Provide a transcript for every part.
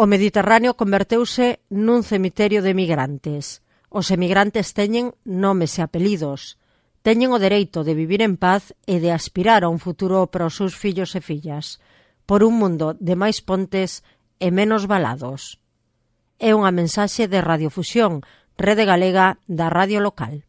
O Mediterráneo converteuse nun cemiterio de migrantes. Os emigrantes teñen nomes e apelidos. Teñen o dereito de vivir en paz e de aspirar a un futuro para os seus fillos e fillas, por un mundo de máis pontes e menos balados. É unha mensaxe de Radiofusión, Rede Galega da Radio Local.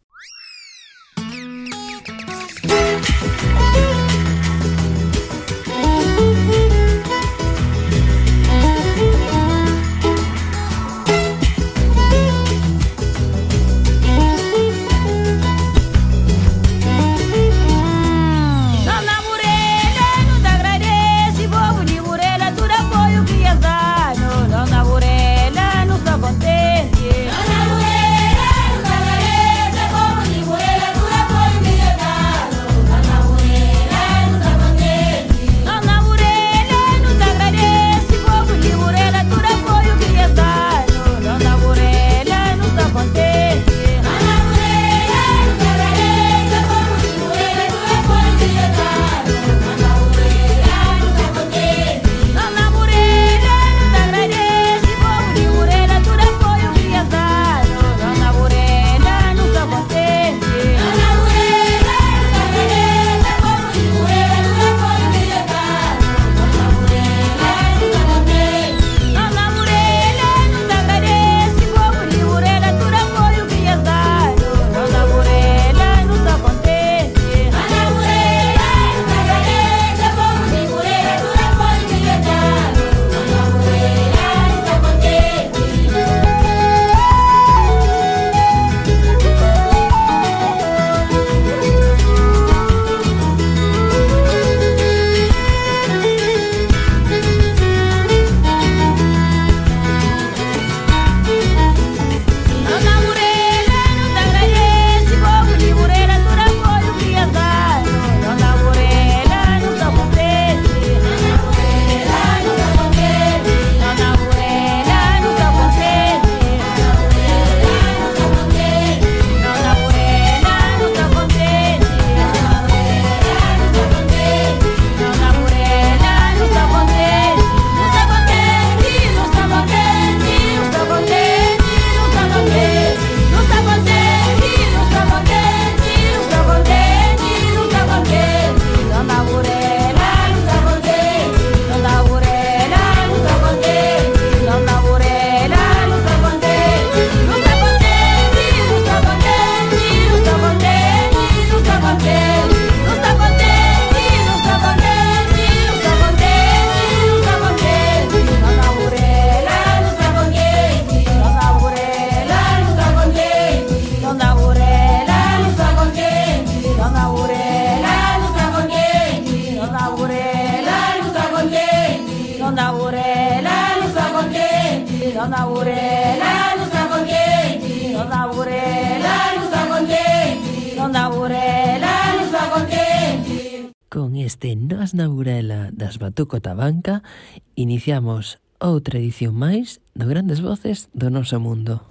outra edición máis do Grandes Voces do Noso Mundo.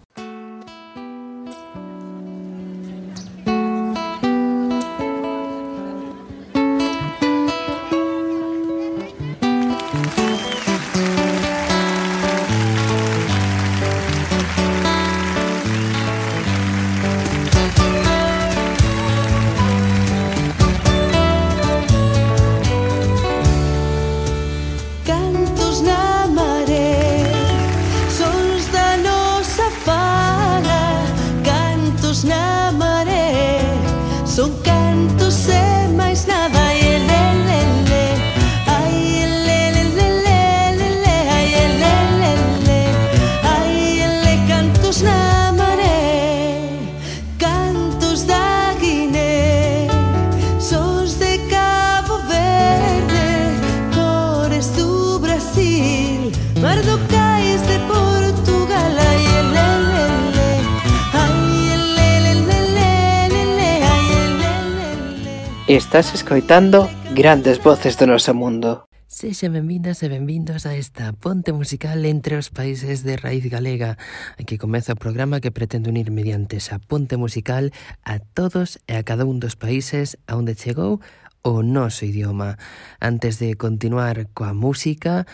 Estás escoitando grandes voces do noso mundo. Sexa benvindas e benvindos a esta ponte musical entre os países de raíz galega. Aquí comeza o programa que pretende unir mediante esa ponte musical a todos e a cada un dos países a onde chegou o noso idioma. Antes de continuar coa música,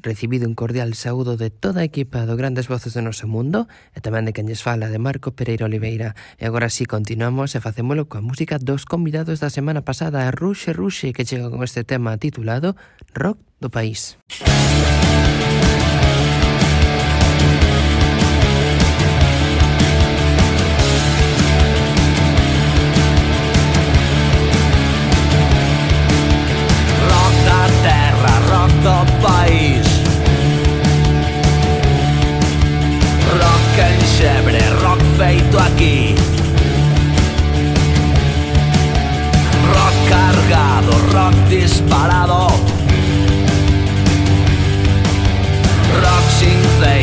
Recibido un cordial saúdo de toda a equipa do Grandes Voces do Noso Mundo e tamén de quen fala de Marco Pereira Oliveira. E agora sí, continuamos e facémolo coa música dos convidados da semana pasada Ruxe Ruxe que chega con este tema titulado Rock do País. Rock da terra, rock do país rock en rock feito aquí. Rock cargado, rock disparado. Rock sin fe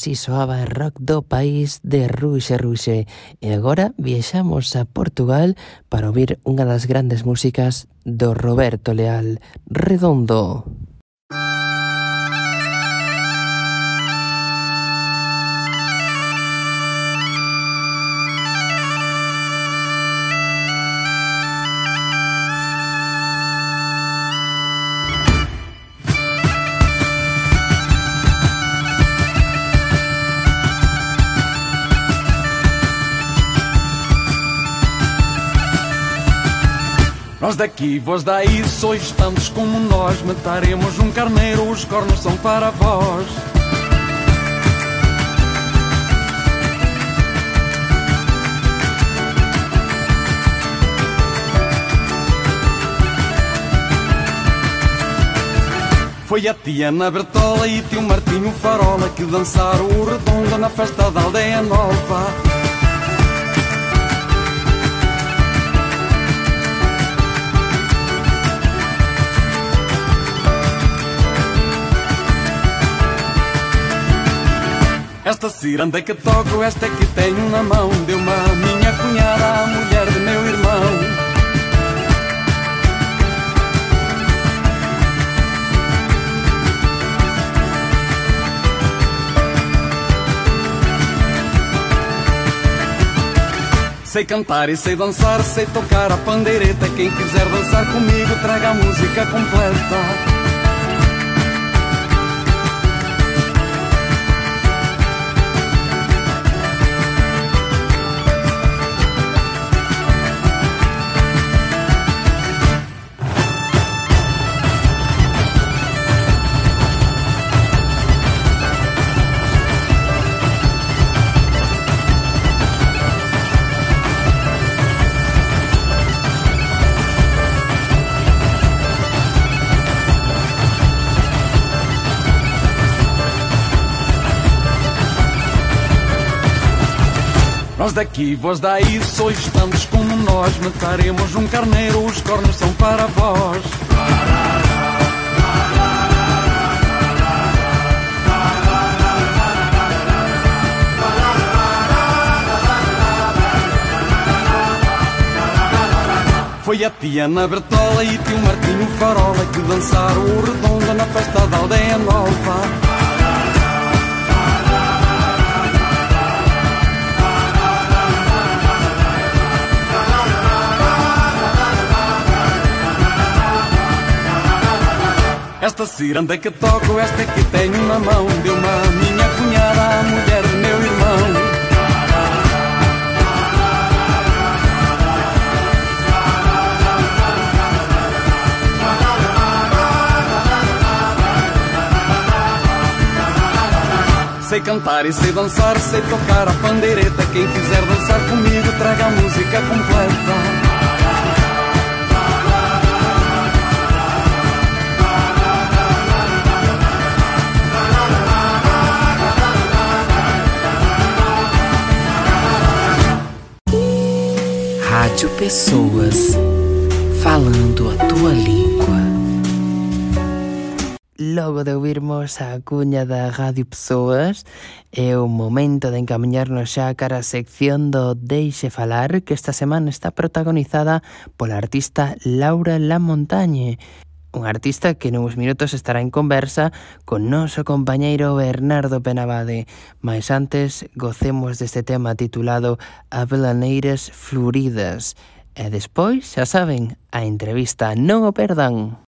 Así soaba rock do país de Ruxe Ruxe. E agora viaxamos a Portugal para ouvir unha das grandes músicas do Roberto Leal, Redondo. Nós daqui, vós daí, sois tantos como nós. Mataremos um carneiro, os cornos são para vós. Foi a tia Ana Bertola e tio Martinho Farola que dançaram o redondo na festa da aldeia nova. Esta ciranda que toco, esta que tenho na mão Deu-me a minha cunhada, a mulher de meu irmão. Sei cantar e sei dançar, sei tocar a pandeireta. Quem quiser dançar comigo, traga a música completa Vós daqui, vós daí, sois tantos como nós. Mataremos um carneiro, os cornos são para vós. Foi a tia Ana Bertola e tio Martinho Farola que dançaram o redondo na festa da aldeia nova. Esta ciranda que toco, esta que tenho na mão Deu-me a minha cunhada, a mulher do meu irmão. Sei cantar e sei dançar, sei tocar a pandeireta. Quem quiser dançar comigo, traga a música completa pessoas falando a tua língua. Logo de ouvirmos a cuña da Radio Pessoas, é o momento de encaminharnos xa cara a sección do Deixe Falar, que esta semana está protagonizada pola artista Laura Lamontañe, un artista que nuns minutos estará en conversa con noso compañeiro Bernardo Penabade. Mais antes, gocemos deste tema titulado Avelaneiras Floridas, E despois, xa saben, a entrevista, non o perdan.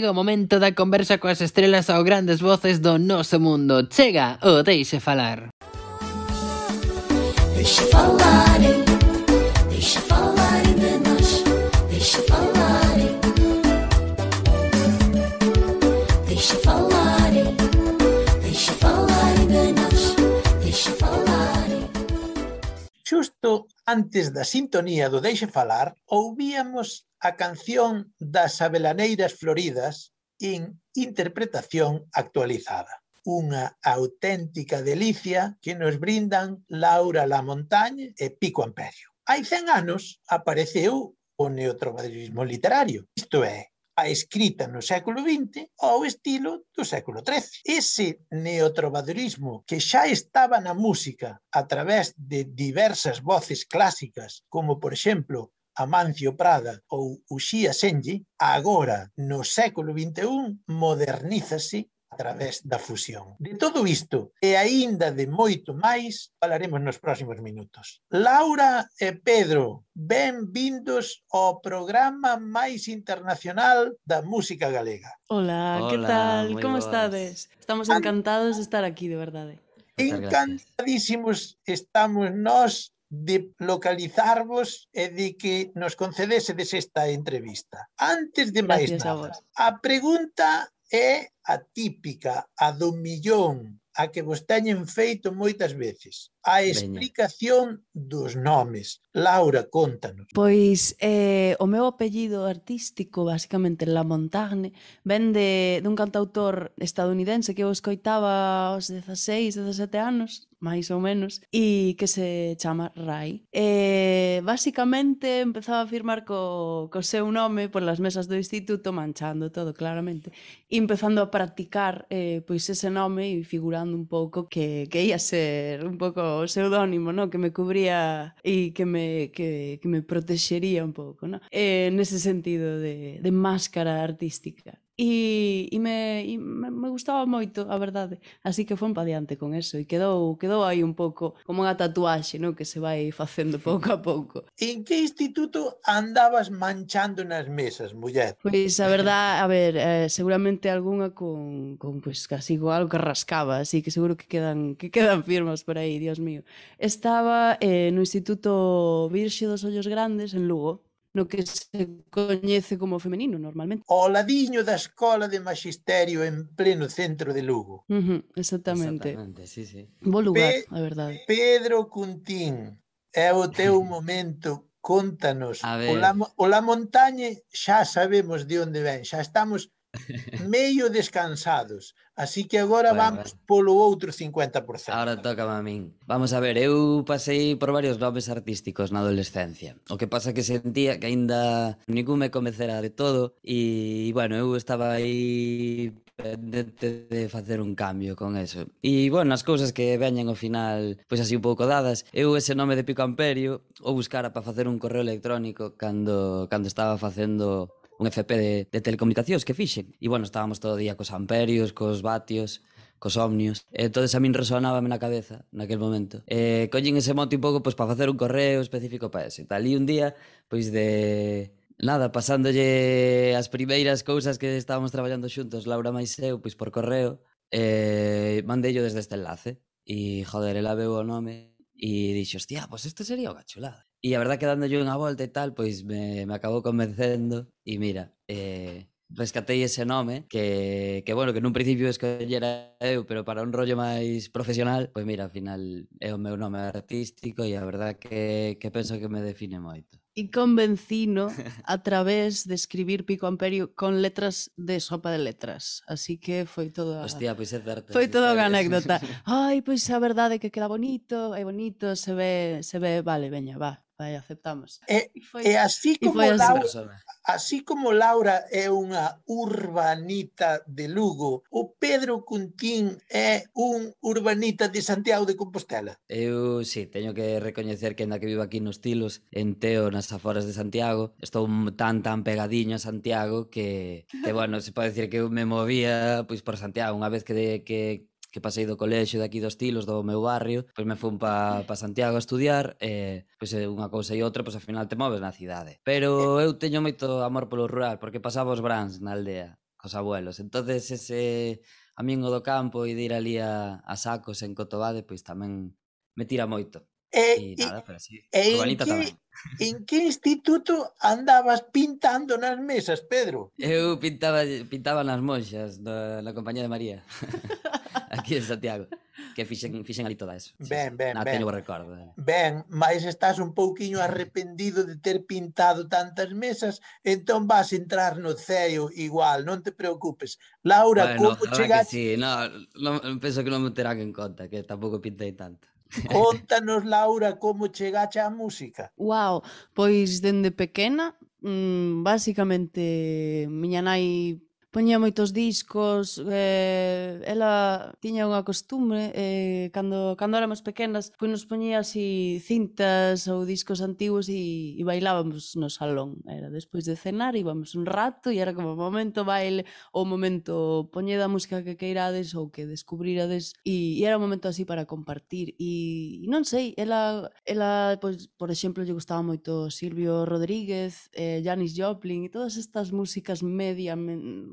chega o momento da conversa coas estrelas ao grandes voces do noso mundo. Chega o Deixe Falar. Deixa falarem, deixe falar de nós, deixe falar. Deixe falar, deixe falar de nós, deixe falar. Xusto Antes da sintonía do Deixe Falar, ouvíamos a canción das Abelaneiras Floridas en interpretación actualizada. Unha auténtica delicia que nos brindan Laura La Montañe e Pico Amperio. Hai 100 anos apareceu o neotrovadismo literario, isto é, a escrita no século XX ao estilo do século XIII. Ese neotrovadorismo que xa estaba na música a través de diversas voces clásicas, como por exemplo Amancio Prada ou Uxía Senji, agora no século XXI modernízase a través da fusión. De todo isto e aínda de moito máis falaremos nos próximos minutos. Laura e Pedro, benvindos ao programa máis internacional da música galega. Hola, Hola que tal? Como boas. estades? Estamos encantados de estar aquí, de verdade. Encantadísimos estamos nós de localizarvos e de que nos concedesedes esta entrevista. Antes de máis nada, a, a pregunta é a típica, a do millón, a que vos teñen feito moitas veces. A explicación Veña. dos nomes. Laura, contanos. Pois eh, o meu apellido artístico, basicamente La Montagne, ven de, dun cantautor estadounidense que eu escoitaba aos 16, 17 anos, máis ou menos, e que se chama Rai. E basicamente empezaba a firmar co, co seu nome polas mesas do instituto, manchando todo claramente, e empezando a practicar eh, pois ese nome e figurando un pouco que, que ia ser un pouco o pseudónimo, no? que me cubría e que me, que, que me protexería un pouco. No? E nese sentido de, de máscara artística e, e, me, e me gustaba moito, a verdade. Así que fomos pa diante con eso e quedou, quedou aí un pouco como unha tatuaxe, no? que se vai facendo pouco a pouco. En que instituto andabas manchando nas mesas, muller? Pois a verdade, a ver, eh, seguramente algunha con, con pues, casi igual que rascaba, así que seguro que quedan que quedan firmas por aí, Dios mío. Estaba eh, no Instituto Virxe dos Ollos Grandes en Lugo, no que se coñece como femenino normalmente. O ladiño da Escola de Magisterio en pleno centro de Lugo. Uh -huh, exactamente. Exactamente, sí, sí. Bo lugar, Pe a verdade. Pedro Cuntín, é o teu momento contanos. O la, o la montañe xa sabemos de onde ven, xa estamos meio descansados. Así que agora bueno, vamos bueno. polo outro 50%. Agora toca a min. Vamos a ver, eu pasei por varios nomes artísticos na adolescencia. O que pasa que sentía que aínda ningún me convencera de todo e, bueno, eu estaba aí pendente de facer un cambio con eso. E, bueno, as cousas que veñen ao final, pois así un pouco dadas, eu ese nome de Pico Amperio o buscara para facer un correo electrónico cando, cando estaba facendo un FP de, de telecomunicacións que fixen. E, bueno, estábamos todo o día cos amperios, cos vatios, cos omnios. Entonces a min resonábame na cabeza naquel momento. Eh, collín ese monte un pouco pois, para facer un correo específico para ese. Tal, e un día, pois de... Nada, pasándolle as primeiras cousas que estábamos traballando xuntos, Laura máis eu, pois por correo, eh, mandello desde este enlace. E, joder, ela veu o nome e dixo, hostia, pois isto sería unha chulada. E a verdad que dándolle unha volta e tal, pois me, me acabou convencendo e mira, eh, rescatei ese nome ¿eh? que, que bueno, que nun principio escollera eu, pero para un rollo máis profesional, pois mira, ao final é o meu nome artístico e a verdad que, que penso que me define moito. E convencino a través de escribir Pico Amperio con letras de sopa de letras. Así que foi toda... Hostia, pois é certo. Foi toda unha anécdota. Ai, pois a verdade que queda bonito, é bonito, se ve, se ve, vale, veña, va vai, aceptamos. E, foi, e así como, e Laura, así como Laura é unha urbanita de Lugo, o Pedro Cuntín é un urbanita de Santiago de Compostela. Eu, sí, teño que recoñecer que enda que vivo aquí nos Tilos, en Teo, nas aforas de Santiago, estou tan tan pegadiño a Santiago que, que bueno, se pode decir que eu me movía pois por Santiago, unha vez que, que que pasei do colexo aquí dos tilos do meu barrio, pois me fun pa, pa Santiago a estudiar e pois unha cousa e outra, pois ao final te moves na cidade. Pero eh. eu teño moito amor polo rural, porque pasaba os brans na aldea cos abuelos. Entonces ese amigo do campo e de ir ali a, a sacos en Cotobade, pois tamén me tira moito. Eh, e, e, nada, pero sí. e en, que, tamén. en que instituto andabas pintando nas mesas, Pedro? Eu pintaba, pintaba nas monxas da, na compañía de María, aquí en Santiago, que fixen, fixen ali toda eso. Ben, ben, Na, ben. Teño recordo. Eh. Ben, mas estás un pouquiño arrependido de ter pintado tantas mesas, entón vas entrar no ceo igual, non te preocupes. Laura, bueno, como chegaste... Sí, no, no, penso que non me terán en conta, que tampouco pintei tanto. Contanos, Laura, como chegache á música? Wow, pois dende pequena, mm, basicamente, miña nai poñía moitos discos, eh, ela tiña unha costumbre, eh, cando, cando éramos pequenas, pois nos poñía así cintas ou discos antigos e, e bailábamos no salón. Era despois de cenar, íbamos un rato e era como momento baile ou momento poñeda a música que queirades ou que descubrirades e, e era un momento así para compartir e, e non sei, ela, ela pois, por exemplo, lle gustaba moito Silvio Rodríguez, eh, Janis Joplin e todas estas músicas media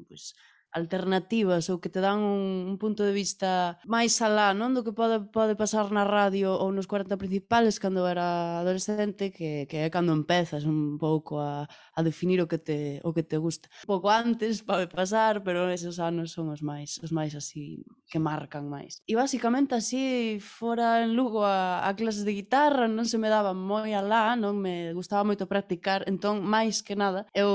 pois, alternativas ou que te dan un, un punto de vista máis alá, non do que pode pode pasar na radio ou nos 40 principales cando era adolescente, que que é cando empezas un pouco a a definir o que te, o que te gusta. Pouco antes pode pasar, pero esos anos son os máis, os máis así que marcan máis. E basicamente así fora en Lugo a, a clases de guitarra non se me daba moi alá, non me gustaba moito practicar, entón máis que nada eu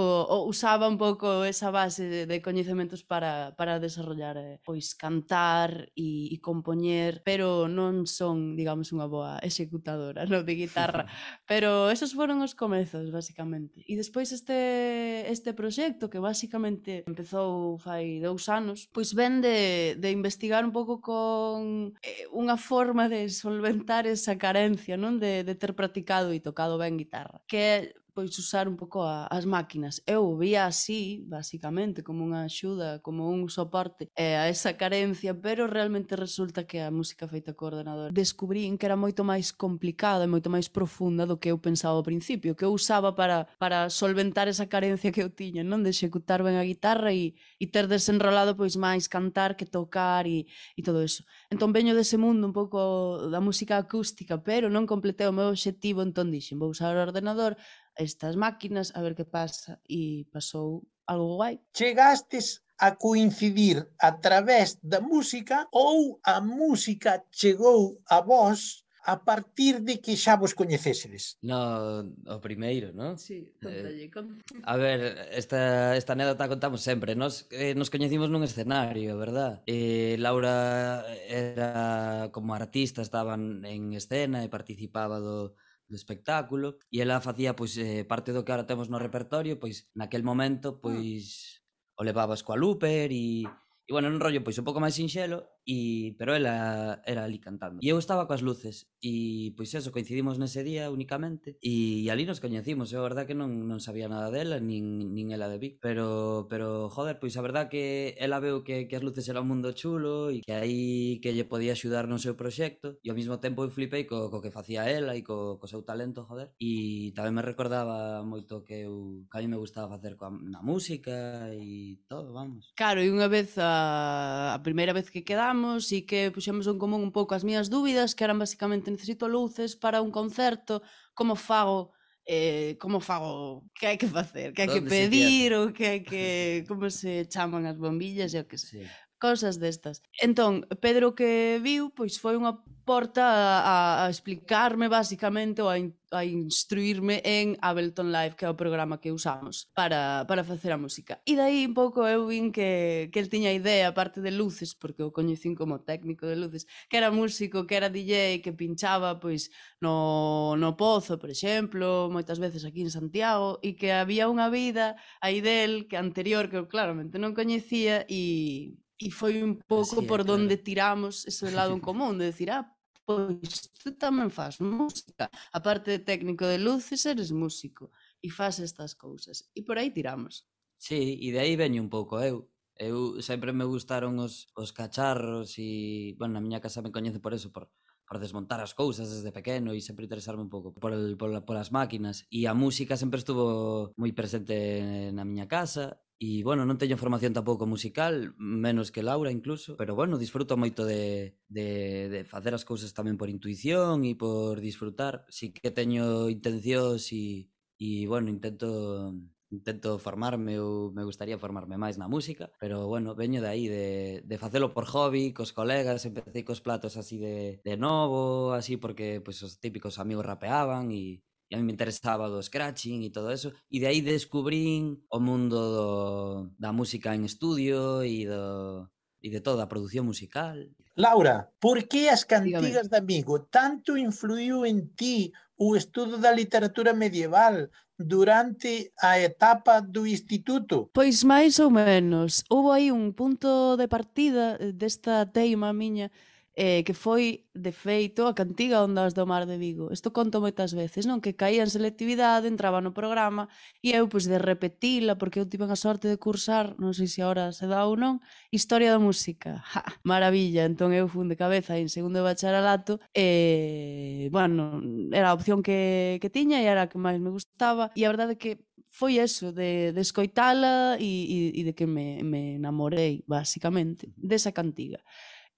usaba un pouco esa base de, de coñecementos para, para desarrollar eh, pois cantar e, e compoñer, pero non son, digamos, unha boa executadora no, de guitarra. pero esos foron os comezos, basicamente. E despois este, este proxecto que basicamente empezou fai dous anos, pois ven de, de investigar un pouco con eh, unha forma de solventar esa carencia non de, de ter practicado e tocado ben guitarra. Que pois usar un pouco a, as máquinas. Eu vía así, basicamente, como unha axuda, como un soporte eh, a esa carencia, pero realmente resulta que a música feita co ordenador descubrín que era moito máis complicada e moito máis profunda do que eu pensaba ao principio, que eu usaba para, para solventar esa carencia que eu tiña, non? De executar ben a guitarra e, e ter desenrolado pois máis cantar que tocar e, e todo eso. Entón veño dese mundo un pouco da música acústica, pero non completei o meu obxectivo, entón dixen, vou usar o ordenador, estas máquinas, a ver que pasa, e pasou algo guai. Chegastes a coincidir a través da música ou a música chegou a vós a partir de que xa vos coñecesedes? No, o primeiro, non? Sí, eh, contalle. Eh, a ver, esta, esta anécdota contamos sempre. Nos, eh, nos coñecimos nun escenario, verdad? Eh, Laura era como artista, estaban en escena e participaba do, do espectáculo e ela facía pois eh, parte do que agora temos no repertorio, pois naquel momento ah. pois o levabas coa Looper e, e bueno, un rollo pois un pouco máis sinxelo E, pero ela era ali cantando. E eu estaba coas luces e pois eso, coincidimos nese día únicamente e, e ali nos coñecimos. Eu a verdad que non, non sabía nada dela, nin, nin ela de Vic, pero, pero joder, pois a verdad que ela veu que, que as luces era un mundo chulo e que aí que lle podía axudar no seu proxecto e ao mesmo tempo eu flipei co, co que facía ela e co, co seu talento, joder. E tamén me recordaba moito que eu que a mí me gustaba facer coa, na música e todo, vamos. Claro, e unha vez a, a primeira vez que quedaba falamos e que puxemos en común un pouco as miñas dúbidas, que eran basicamente necesito luces para un concerto, como fago eh, como fago, que hai que facer, que hai que pedir, ou que hai que, como se chaman as bombillas, e o que sei. Sí. Cosas destas. Entón, Pedro que viu, pois foi unha porta a, a explicarme basicamente ou a, in, a instruirme en Ableton Live, que é o programa que usamos para, para facer a música. E dai un pouco eu vin que, que el tiña idea, aparte de luces, porque o coñecín como técnico de luces, que era músico, que era DJ, que pinchaba pois no, no Pozo, por exemplo, moitas veces aquí en Santiago, e que había unha vida aí del que anterior que eu claramente non coñecía e E foi un pouco Así é, por claro. onde tiramos ese lado en común, de decir, ah, pois tú tamén faz música. Aparte de técnico de luces, eres músico e faz estas cousas. E por aí tiramos. Sí, e de aí veño un pouco eu. Eu sempre me gustaron os, os cacharros e, bueno, na miña casa me coñece por eso, por, por desmontar as cousas desde pequeno e sempre interesarme un pouco por, el, por, por as máquinas. E a música sempre estuvo moi presente na miña casa E, bueno, non teño formación tampouco musical, menos que Laura incluso, pero, bueno, disfruto moito de, de, de facer as cousas tamén por intuición e por disfrutar. Si que teño intencións e, e bueno, intento intento formarme ou me gustaría formarme máis na música, pero bueno, veño de aí de, de facelo por hobby, cos colegas, empecé cos platos así de, de novo, así porque pues, os típicos amigos rapeaban e e a mí me interesaba do scratching e todo eso, e de aí descubrín o mundo do, da música en estudio e do e de toda a produción musical. Laura, por que as cantigas Dígame. de amigo tanto influiu en ti o estudo da literatura medieval durante a etapa do instituto? Pois máis ou menos. Houve aí un punto de partida eh, desta teima miña eh, que foi, de feito, a cantiga Ondas do Mar de Vigo. Isto conto moitas veces, non? Que caía en selectividade, entraba no programa e eu, pois, de repetila, porque eu tive a sorte de cursar, non sei se agora se dá ou non, Historia da Música. Ja, maravilla! Entón eu fun de cabeza en segundo de bacharelato e, bueno, era a opción que, que tiña e era a que máis me gustaba e a verdade é que foi eso, de, de escoitala e, e, e de que me, me enamorei, basicamente, desa cantiga.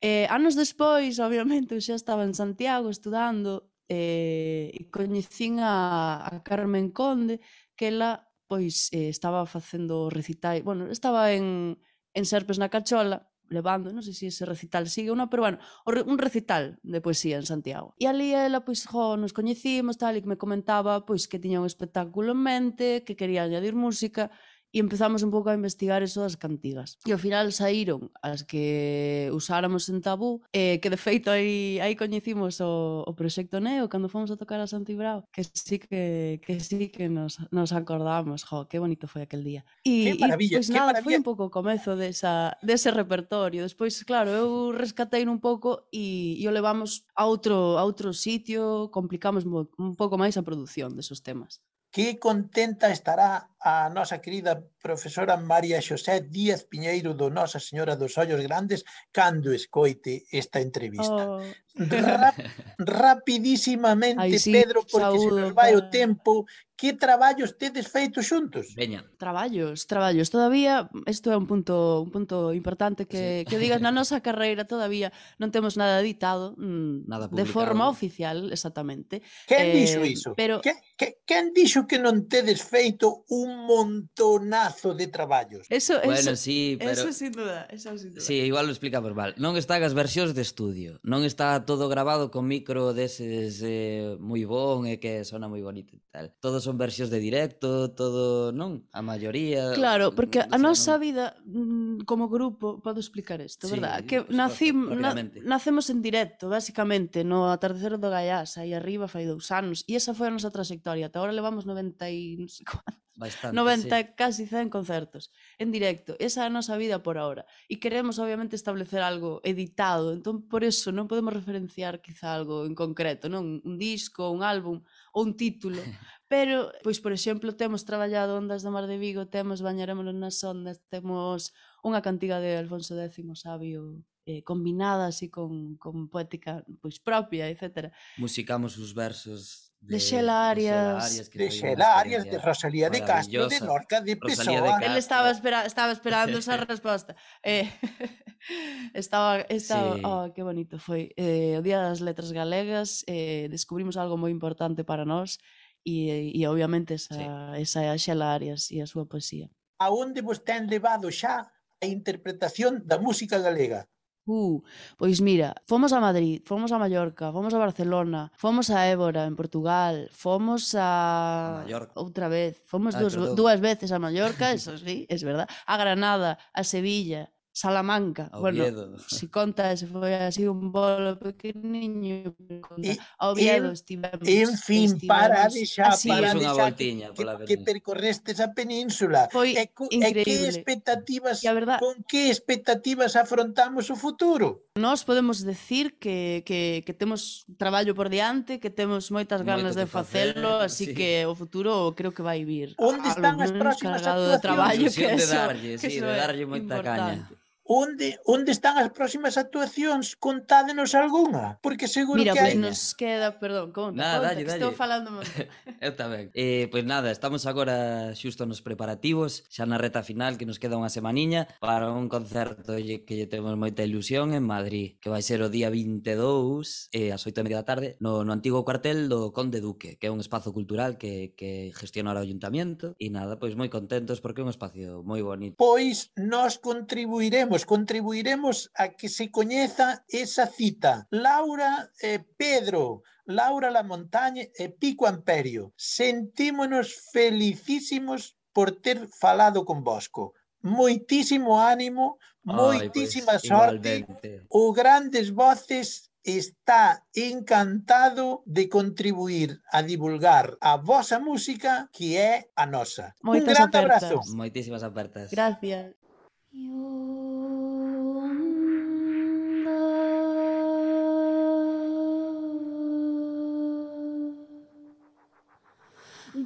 Eh, anos despois, obviamente, eu xa estaba en Santiago estudando eh, e coñecín a, a Carmen Conde, que ela pois eh, estaba facendo recitais, bueno, estaba en, en Serpes na Cachola, levando, non sei se ese recital sigue ou non, pero bueno, un recital de poesía en Santiago. E ali ela, pois, jo, nos coñecimos, tal, e que me comentaba, pois, que tiña un espectáculo en mente, que quería añadir música, e empezamos un pouco a investigar eso das cantigas. E ao final saíron as que usáramos en tabú, eh, que de feito aí, aí coñecimos o, o proxecto Neo cando fomos a tocar a Santibrao, que sí que, que sí que nos, nos acordamos, jo, que bonito foi aquel día. E, maravilla, e pois que nada, maravilla. foi un pouco o comezo desa, dese repertorio. Despois, claro, eu rescatei un pouco e, e o levamos a outro, a outro sitio, complicamos un pouco máis a produción desos temas. Que contenta estará a nosa querida profesora María Xosé Díaz Piñeiro do Nosa Señora dos Ollos Grandes cando escoite esta entrevista. Oh. Rap, rapidísimamente, Ay, sí, Pedro, porque se nos vai o tempo, que traballos tedes feito xuntos? Veña. Traballos, traballos. Todavía, isto é un punto un punto importante que, sí. que digas na nosa carreira todavía non temos nada editado mm, nada publicado. de forma oficial, exactamente. Quen eh, dixo iso? Pero... Quen, quen, quen dixo que non tedes feito un un montonazo de traballos. Eso, eso, bueno, sí, pero... eso sin duda, eso sin duda. Sí, igual lo explicamos mal. Non están as versións de estudio, non está todo grabado con micro deses eh, moi bon e que sona moi bonito e tal. Todos son versións de directo, todo, non? A maioría. Claro, mm, porque a nosa non... vida mm, como grupo, podo explicar isto, sí, verdad? Que nací, na, nacemos en directo, basicamente, no atardecer do Gaiás, aí arriba fai dous anos, e esa foi a nosa trayectoria. Ata agora levamos 90 e non sei Bastante, 90, sí. casi 100 concertos en directo. Esa é a nosa vida por ahora. E queremos, obviamente, establecer algo editado. Entón, por eso, non podemos referenciar quizá algo en concreto, non un disco, un álbum ou un título. Pero, pois, por exemplo, temos traballado Ondas do Mar de Vigo, temos Bañarémonos nas ondas, temos unha cantiga de Alfonso X, sabio, eh, combinada así con, con poética pois propia, etc. Musicamos os versos de, de Arias. De Xela Arias, de Rosalía de Castro, de Lorca, de Pessoa. Él estaba, espera, estaba esperando esa resposta. Eh, estaba, estaba sí. oh, que bonito foi. Eh, o Día das Letras Galegas eh, descubrimos algo moi importante para nós e, e obviamente esa, sí. esa é a Xela Arias e a súa poesía. A onde vos ten levado xa a interpretación da música galega? Uh, pois mira, fomos a Madrid, fomos a Mallorca, fomos a Barcelona, fomos a Évora en Portugal, fomos a, a Mallorca. outra vez, fomos ah, dúas, dúas veces a Mallorca, eso sí, es verdad, a Granada, a Sevilla, Salamanca. Oviedo. Bueno, si contas, foi así un bolo pequeniño. E, Oviedo en, estivemos. En fin, estivemos, para de xa, así, para de xa, que, que, que percorrestes a península. Foi e, increíble. e que expectativas, e verdad, con que expectativas afrontamos o futuro? Nós podemos decir que, que, que temos traballo por diante, que temos moitas ganas Moito de facelo, facer, así sí. que o futuro creo que vai vir. Onde están as próximas actuacións? Traballo, que, eso, de darlle, que sí, de darlle moita caña. Onde, onde están as próximas actuacións? Contádenos algunha, porque seguro Mira, que pues hai... Mira, nos queda, perdón, conta, nada, conta, dalle, que dalle. estou falando máis. Eu tamén. Eh, pois pues nada, estamos agora xusto nos preparativos, xa na reta final que nos queda unha semaniña para un concerto que lle temos moita ilusión en Madrid, que vai ser o día 22 eh, ás 8 e media da tarde no, no antigo cuartel do Conde Duque, que é un espazo cultural que, que gestiona o Ayuntamiento e nada, pois moi contentos porque é un espacio moi bonito. Pois nós contribuiremos contribuiremos, contribuiremos a que se coñeza esa cita. Laura e Pedro, Laura la Montaña e Pico Amperio, sentímonos felicísimos por ter falado con Bosco. Moitísimo ánimo, moitísima Ay, pues, sorte. Igualmente. O Grandes Voces está encantado de contribuir a divulgar a vosa música que é a nosa. Moitas Un grande apertas. abrazo. Moitísimas apertas. Gracias.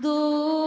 Do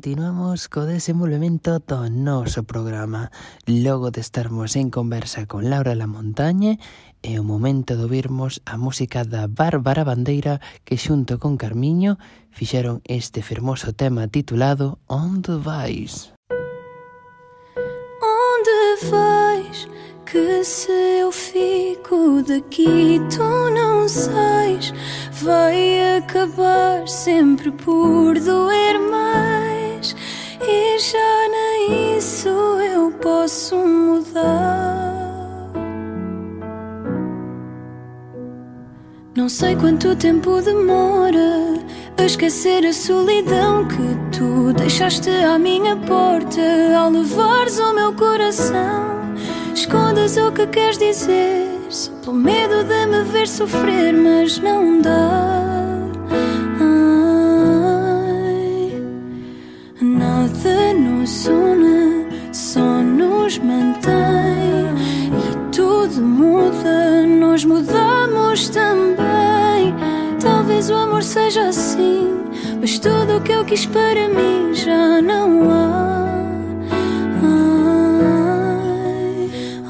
continuamos co desenvolvemento do noso programa. Logo de estarmos en conversa con Laura La Montañe, é o momento de ouvirmos a música da Bárbara Bandeira que xunto con Carmiño fixeron este fermoso tema titulado Onde vais? Onde vais? Que se eu fico daqui tu não sais Vai acabar sempre por doer mais E já nem isso eu posso mudar Não sei quanto tempo demora a esquecer a solidão que tu deixaste à minha porta ao levares o meu coração. Escondas o que queres dizer, só pelo medo de me ver sofrer, mas não dá. Nada nos une, só nos mantém. E tudo muda, nós mudamos também. Talvez o amor seja assim, mas tudo o que eu quis para mim já não há. Ai,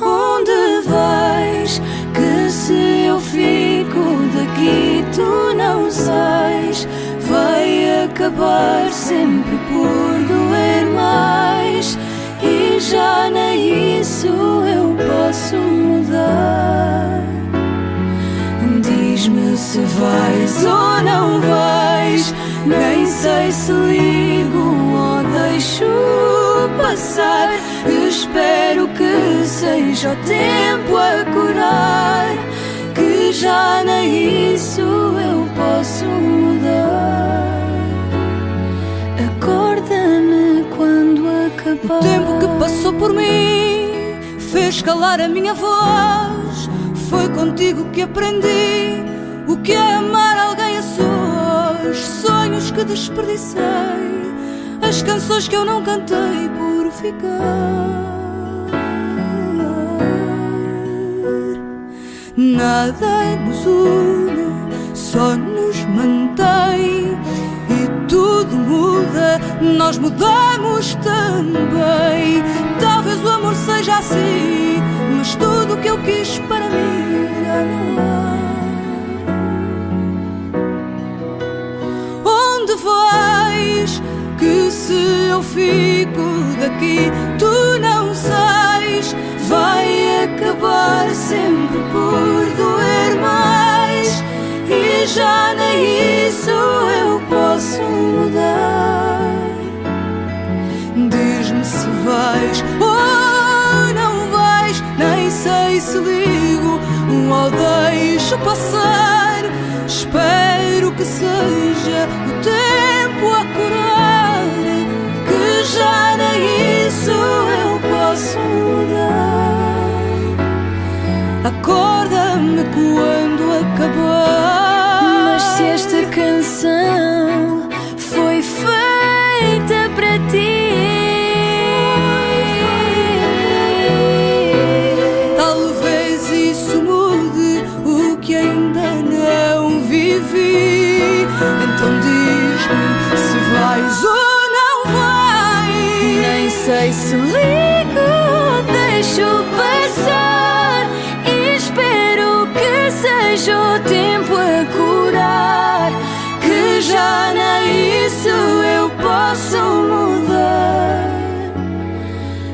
onde vais? Que se eu fico daqui, tu não sais. Vai acabar sempre por doer mais. E já nem isso eu posso mudar. Diz-me se vais ou não vais. Nem sei se ligo ou deixo passar. Espero que seja o tempo a curar. Que já nem isso eu posso mudar. O tempo que passou por mim fez calar a minha voz. Foi contigo que aprendi o que é amar alguém a sós. Sonhos que desperdicei, as canções que eu não cantei por ficar. Nada nos une, só nos mantém. Nós mudamos também. Talvez o amor seja assim, mas tudo o que eu quis para mim há. Onde vais? Que se eu fico daqui, tu não sais. Vai acabar sempre por doer mais. E já nem isso posso mudar. Diz-me se vais ou não vais. Nem sei se ligo ou deixo passar. Espero que seja o tempo a curar. Que já nem isso eu posso mudar. Acorda-me quando se ligo deixo passar. E espero que seja o tempo a curar. Que já nem isso eu posso mudar.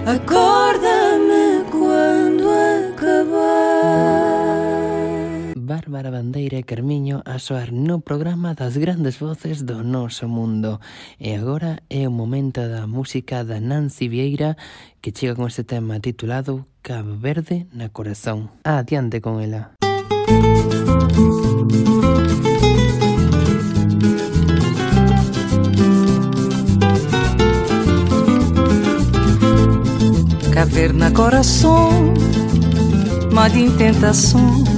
Acorda-me Bárbara Bandeira e Carmiño a soar no programa das grandes voces do noso mundo. E agora é o momento da música da Nancy Vieira que chega con este tema titulado Cabo Verde na Corazón. Adiante con ela. Caverna coração, Má de tentação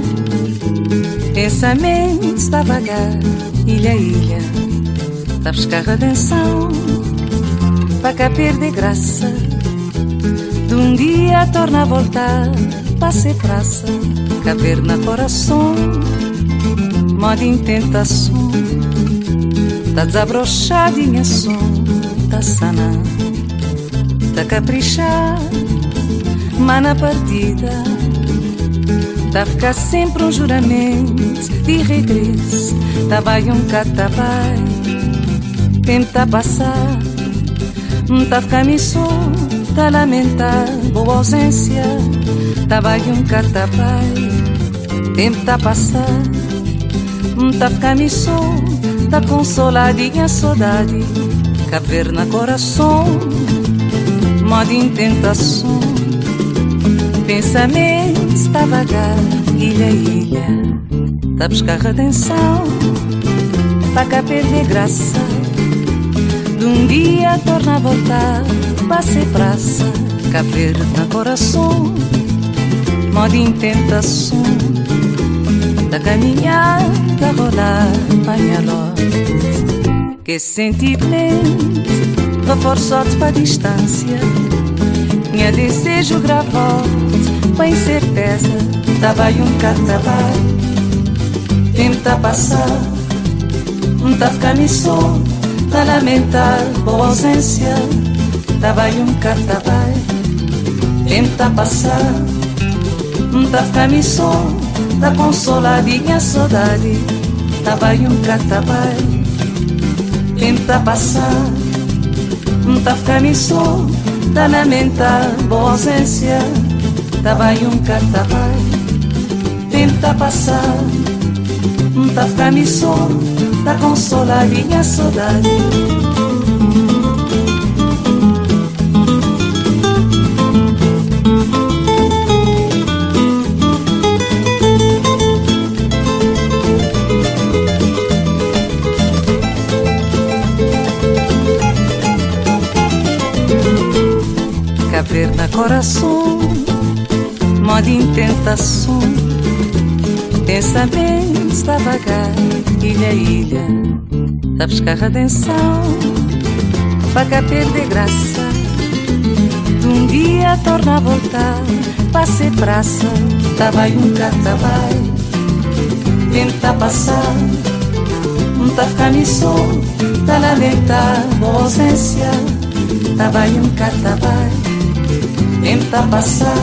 Pensamentos está vagar, ilha, ilha. Tá buscar redenção Para cá perder graça. De um dia torna a voltar Para ser praça Caverna coração Modo em tentação. Tá desabrochadinha som. Tá sana. Tá caprichar Mas na partida ficar sempre um juramento de regresso. Tá vai um catabai tá passar. Tá ficar missão Tá lamentar boa ausência. Tá vai um catabai tá passar. Tá ficar missão Tá consoladinha saudade. Caverna coração Modo em tentação Pensamento está vagar, ilha, ilha. Tá buscar redenção Para cá perder graça. De um dia torna a voltar Para ser praça. Caber na coração Modo em tentação Da caminhada rolar Panhaló Que sentimento Reforçado para a distância minha desejo gravou com a incerteza Tava aí um carnaval. Tenta passar Tá ficando só Tá lamentar boa ausência Tava aí um carnaval. Tenta passar Tá ficando só Tá consoladinha saudade Tava aí um carnaval. Tenta passar Mtafta tá miso Tanamenta Bozencia Tabayunka tá vai Tenta passar. Tafka mi so, Da consolar minha saudade. Coração modo em tentação Pensamentos da vagar, ilha, ilha Da buscar redenção. Cá perder graça De um dia torna a voltar. Para ser praça Tava aí um catabai Tenta passar tá ficando só. Tá lamentar boa ausência Tava aí um catabai tenta passar.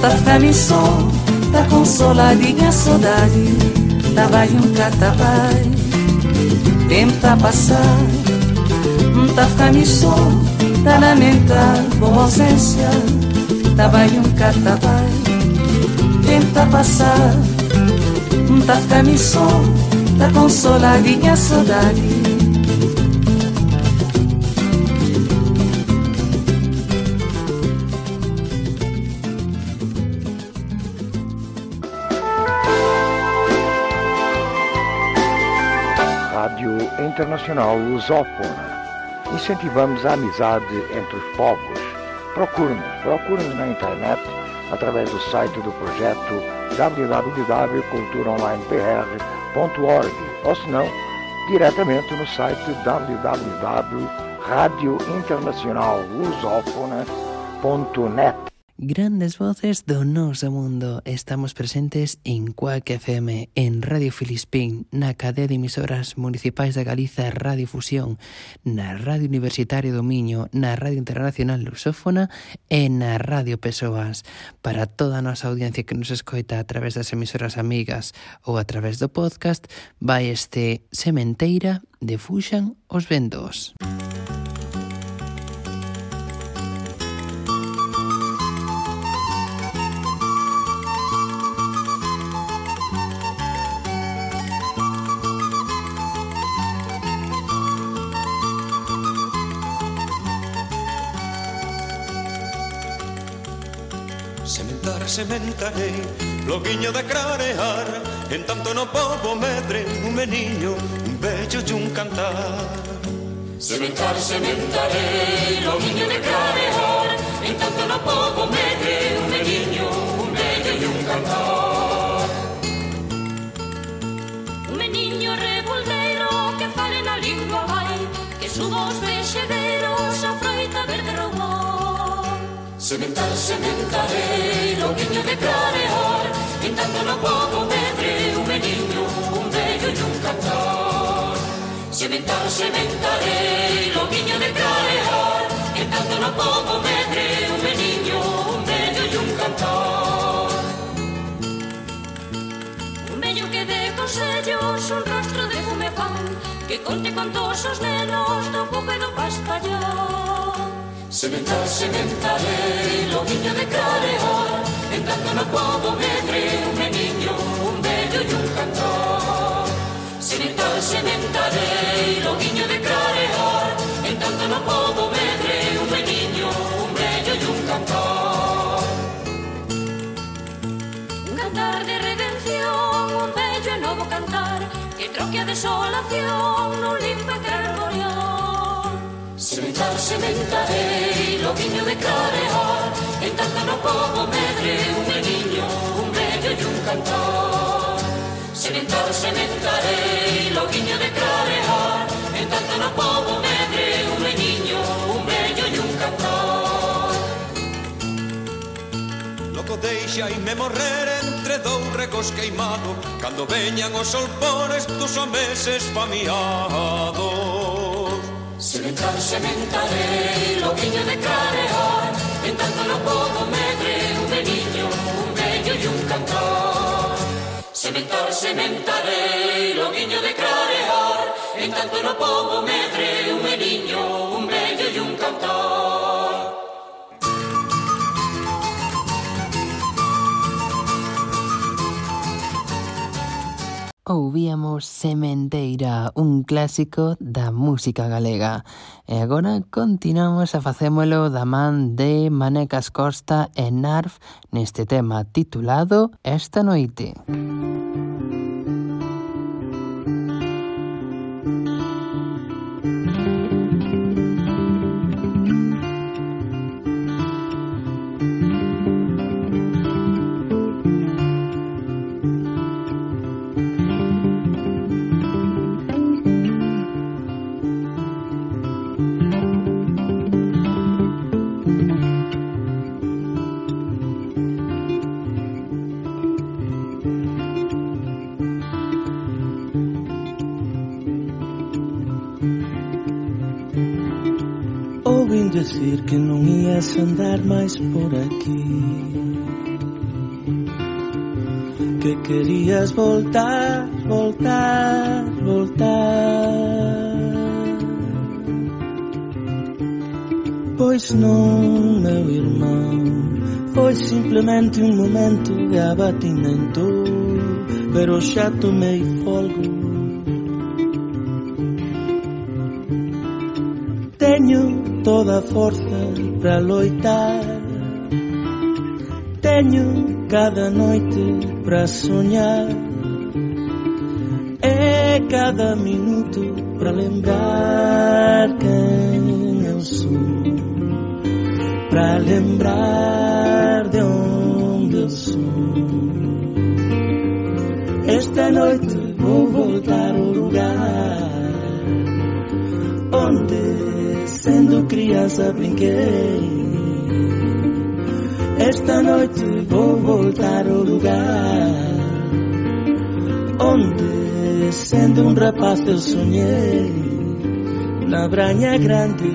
Tá famisson, tá consoladinha a saudade Tá vai um catapai Tenta passar. Tá famisson, tá lamentar com ausência Tá vai um catapai Tenta passar. Tá famisson, tá consoladinha a saudade Internacional Lusófona. Incentivamos a amizade entre os povos. Procure-nos, procure-nos na internet através do site do projeto www.culturaonlinepr.org ou se não, diretamente no site www.radiointernacionallusófona.net. Grandes voces do noso mundo. Estamos presentes en Cuac FM, en Radio Filispín, na cadea de emisoras municipais da Galiza Radio Fusión, na Radio Universitaria do Miño, na Radio Internacional Lusófona e na Radio Pesoas. Para toda a nosa audiencia que nos escoita a través das emisoras amigas ou a través do podcast, vai este Sementeira de Fuxan os Vendos. Música Sementar, sementarei, loguiño de crarear En tanto no povo medre un meniño, un bello e un cantar. Sementar, sementarei, loguiño de crarear En tanto no povo medre un meniño, un bello e un cantar Sementar, sementarei, loguinho de clarear Pintando no povo medre un meniño, un bello e un cantar Sementar, sementarei, loguinho de clarear Pintando no povo medre un meniño, un bello e un cantar Un bello que dé consellos, un rostro de fume pan Que conte contos os nenos do cupe do pastallar Sementar, sementaré, lo niño de Careón, en tanto no puedo medre, un niño, un bello y un cantor. Sementar, sementaré, lo niño de Careón, en tanto no puedo medre, un niño, un bello y un cantor. Un cantar de redención, un bello y nuevo cantar, que troque desolación, un limpio y Sentar sementarei, lobiño de carear E tanto no povo medre un meniño, un bello e un cantor Sementar sementarei, lobiño de carear E tanto no povo medre un meniño, un bello e un cantor Loco deixa e me morrer entre dous regos queimado Cando veñan os solpores dos ameses famiados Sementar, sementaré, lo guiño de carear, en tanto lo poco medré un benillo, un bello y un cantor. Sementar, sementaré, lo guiño de carear, en tanto lo poco medré un benillo. Ouvíamos Sementeira, un clásico da música galega. E agora continuamos a facémolo da man de Manecas Costa e Narf neste tema titulado Esta noite. Música latina en tu, pero xa tomei folgo. Teño toda a forza para loitar. Teño cada noite para soñar. Criança brinquei Esta noite vou voltar ao lugar Onde sendo um rapaz eu sonhei Na Branha Grande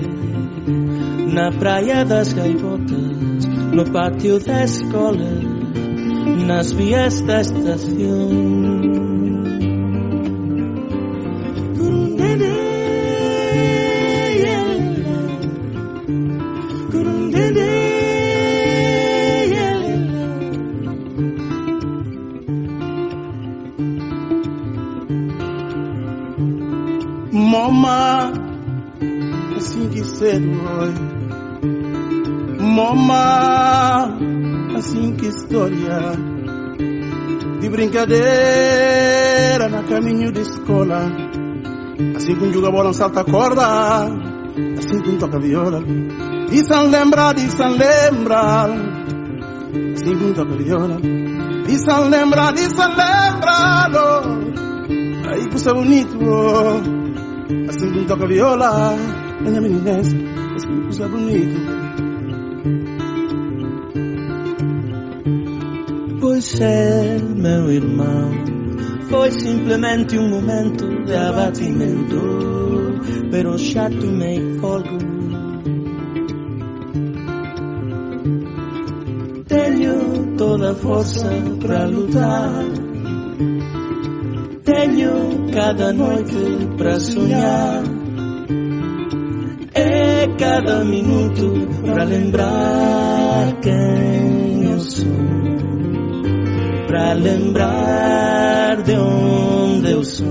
Na Praia das Gaivotas No pátio da escola Nas vias da estação brincadeira no caminho de escola. Assim que um joga bola, um salta corda, assim que um toca viola. E sem lembrar, e sem lembrar, assim que um toca viola. E sem lembrar, e sem lembrar, oh. aí é bonito, oh. assim que um toca viola. Minha meninense, assim é bonito. Pois ser meu irmão foi simplesmente um momento de abatimento, pero já tomei folgo. Tenho toda a força para lutar. Tenho cada noite para sonhar. É cada minuto para lembrar quem eu sou para lembrar de onde eu sou.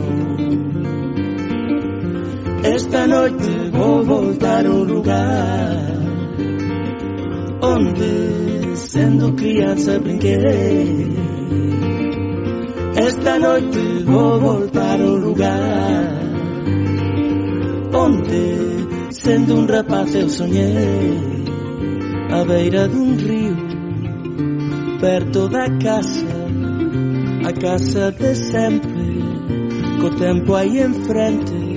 Esta noite vou voltar a um lugar onde, sendo criança, brinquei. Esta noite vou voltar a um lugar onde, sendo um rapaz, eu sonhei à beira de um rio, perto da casa a casa de sempre co tempo aí enfrente.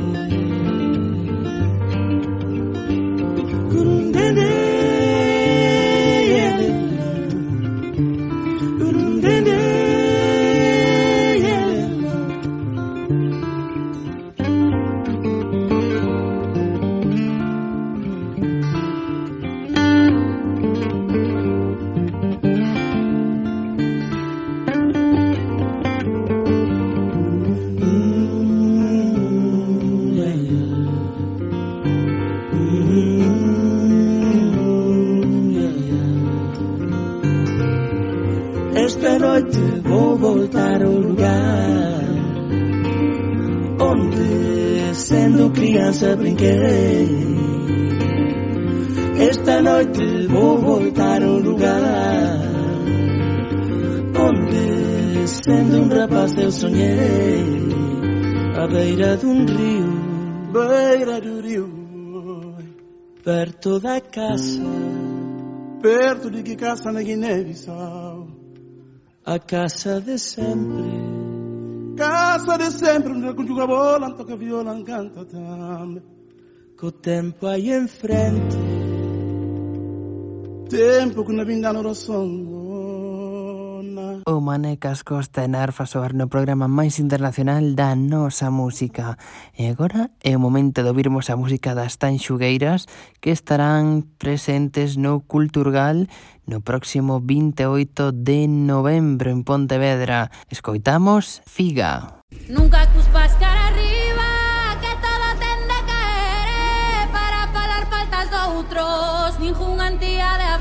Casa, perto de que casa na Guiné-Bissau, a casa de sempre casa de sempre, onde conjuga bola, toca viola, canta também. Com o tempo aí em frente, tempo que na vinda no oração. O Manecas Costa en Arfa Soar no programa máis internacional da nosa música. E agora é o momento de ouvirmos a música das Tanxugueiras que estarán presentes no Culturgal no próximo 28 de novembro en Pontevedra. Escoitamos Figa. Nunca cuspas cara arriba que todo tende a caer para falar faltas doutros, ningún antía de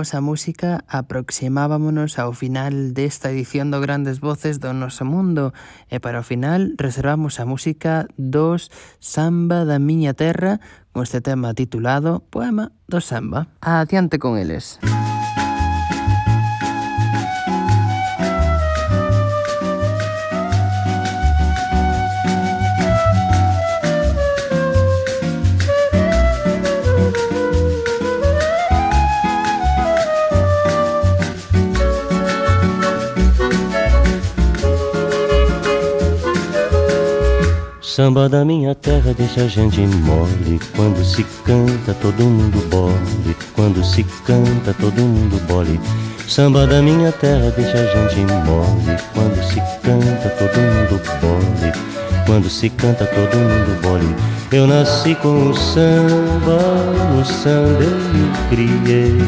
famosa música aproximábamonos ao final desta edición do Grandes Voces do noso mundo e para o final reservamos a música dos Samba da Miña Terra con este tema titulado Poema do Samba. Adiante con eles. Música Samba da minha terra deixa a gente mole. Quando se canta, todo mundo bole. Quando se canta, todo mundo bole. Samba da minha terra deixa a gente mole. Quando se canta, todo mundo bole. Quando se canta, todo mundo bole. Eu nasci com o samba, no samba eu me criei.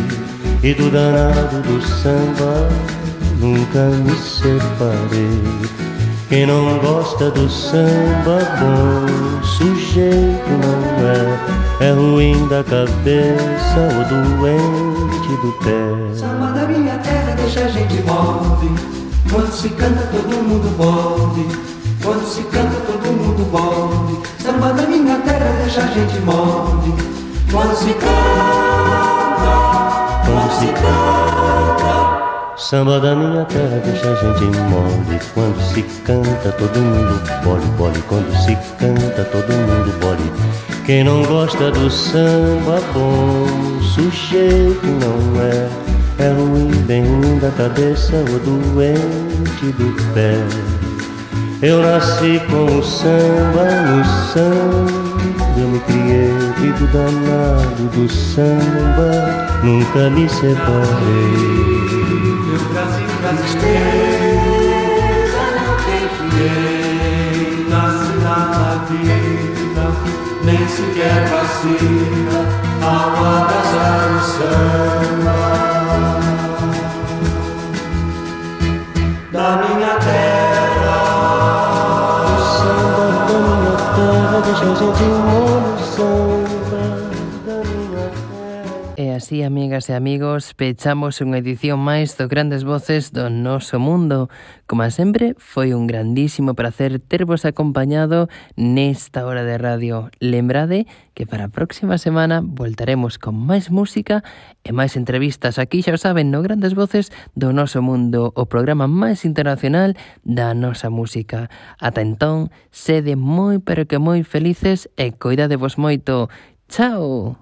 E do danado do samba nunca me separei. Quem não gosta do samba bom, sujeito não é. É ruim da cabeça ou doente do pé. Samba da minha terra deixa a gente mole. Quando se canta todo mundo bole. Quando se canta todo mundo bole. Samba da minha terra deixa a gente mole. Quando se canta, quando se canta. Samba da minha terra deixa a gente mole Quando se canta todo mundo bole, bole Quando se canta todo mundo bole. Quem não gosta do samba bom Sujeito não é. É ruim, bem ruim da cabeça Ou doente do pé. Eu nasci com o samba no sangue Eu me criei vivo danado do samba Nunca me separei nem sequer vacila ao abraçar o samba así, amigas e amigos, pechamos unha edición máis do Grandes Voces do noso mundo. Como sempre, foi un grandísimo placer tervos acompañado nesta hora de radio. Lembrade que para a próxima semana voltaremos con máis música e máis entrevistas aquí, xa o saben, no Grandes Voces do noso mundo, o programa máis internacional da nosa música. Ata entón, sede moi pero que moi felices e coidadevos moito. Chao!